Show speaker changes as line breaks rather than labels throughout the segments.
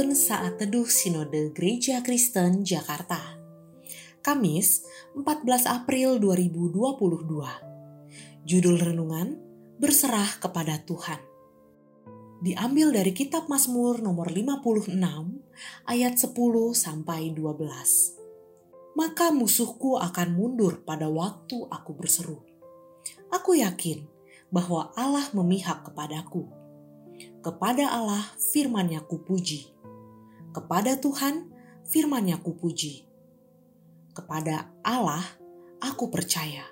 Saat Teduh Sinode Gereja Kristen Jakarta. Kamis 14 April 2022 Judul Renungan Berserah kepada Tuhan. Diambil dari kitab Mazmur nomor 56 ayat 10 sampai 12 Maka musuhku akan mundur pada waktu aku berseru. Aku yakin bahwa Allah memihak kepadaku. Kepada Allah firmannya kupuji. Kepada Tuhan firmannya kupuji. Kepada Allah aku percaya.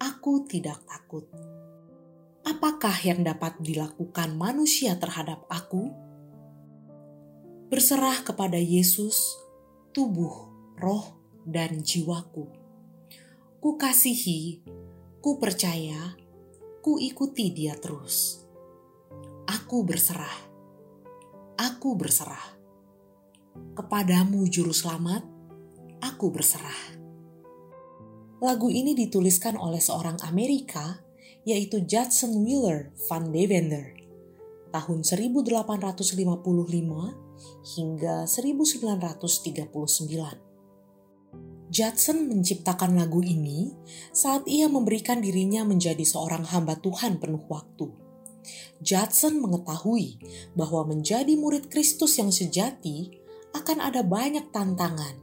Aku tidak takut. Apakah yang dapat dilakukan manusia terhadap aku? Berserah kepada Yesus, tubuh, roh, dan jiwaku. Ku kasihi, ku percaya, ku ikuti dia terus Aku berserah. Aku berserah. Kepadamu juru selamat, aku berserah. Lagu ini dituliskan oleh seorang Amerika yaitu Judson Wheeler van Devender tahun 1855 hingga 1939. Judson menciptakan lagu ini saat ia memberikan dirinya menjadi seorang hamba Tuhan penuh waktu Judson mengetahui bahwa menjadi murid Kristus yang sejati akan ada banyak tantangan.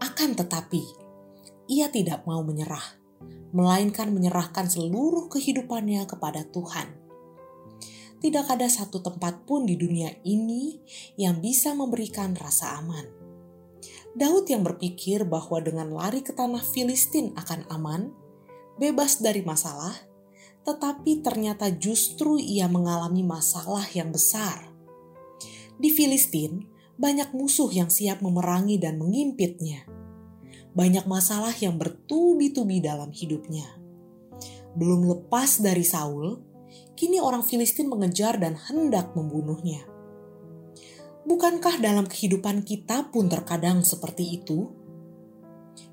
Akan tetapi, ia tidak mau menyerah, melainkan menyerahkan seluruh kehidupannya kepada Tuhan. Tidak ada satu tempat pun di dunia ini yang bisa memberikan rasa aman. Daud yang berpikir bahwa dengan lari ke tanah Filistin akan aman, bebas dari masalah, tetapi ternyata justru ia mengalami masalah yang besar. Di Filistin, banyak musuh yang siap memerangi dan mengimpitnya. Banyak masalah yang bertubi-tubi dalam hidupnya. Belum lepas dari Saul, kini orang Filistin mengejar dan hendak membunuhnya. Bukankah dalam kehidupan kita pun terkadang seperti itu?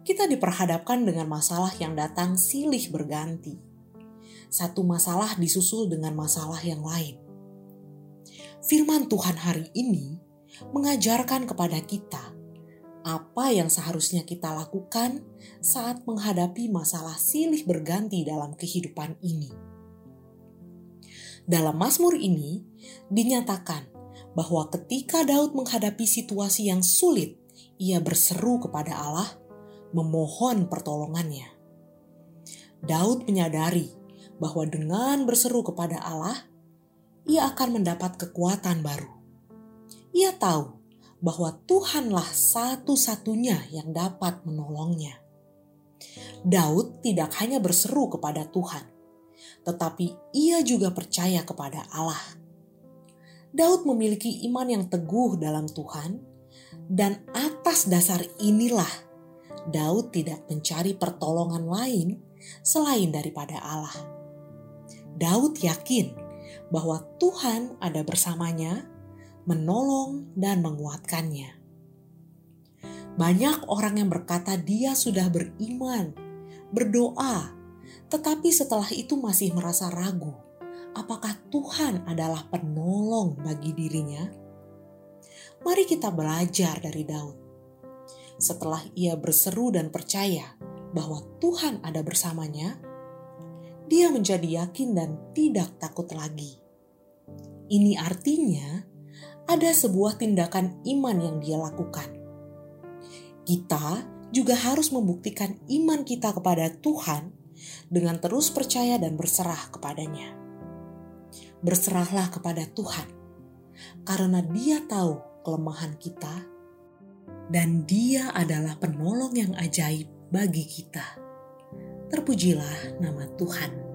Kita diperhadapkan dengan masalah yang datang silih berganti satu masalah disusul dengan masalah yang lain. Firman Tuhan hari ini mengajarkan kepada kita apa yang seharusnya kita lakukan saat menghadapi masalah silih berganti dalam kehidupan ini. Dalam Mazmur ini dinyatakan bahwa ketika Daud menghadapi situasi yang sulit, ia berseru kepada Allah, memohon pertolongannya. Daud menyadari bahwa dengan berseru kepada Allah, ia akan mendapat kekuatan baru. Ia tahu bahwa Tuhanlah satu-satunya yang dapat menolongnya. Daud tidak hanya berseru kepada Tuhan, tetapi ia juga percaya kepada Allah. Daud memiliki iman yang teguh dalam Tuhan, dan atas dasar inilah Daud tidak mencari pertolongan lain selain daripada Allah. Daud yakin bahwa Tuhan ada bersamanya, menolong dan menguatkannya. Banyak orang yang berkata dia sudah beriman, berdoa, tetapi setelah itu masih merasa ragu apakah Tuhan adalah penolong bagi dirinya. Mari kita belajar dari Daud. Setelah ia berseru dan percaya bahwa Tuhan ada bersamanya, dia menjadi yakin dan tidak takut lagi. Ini artinya ada sebuah tindakan iman yang dia lakukan. Kita juga harus membuktikan iman kita kepada Tuhan dengan terus percaya dan berserah kepadanya. Berserahlah kepada Tuhan, karena Dia tahu kelemahan kita, dan Dia adalah penolong yang ajaib bagi kita. Terpujilah nama Tuhan.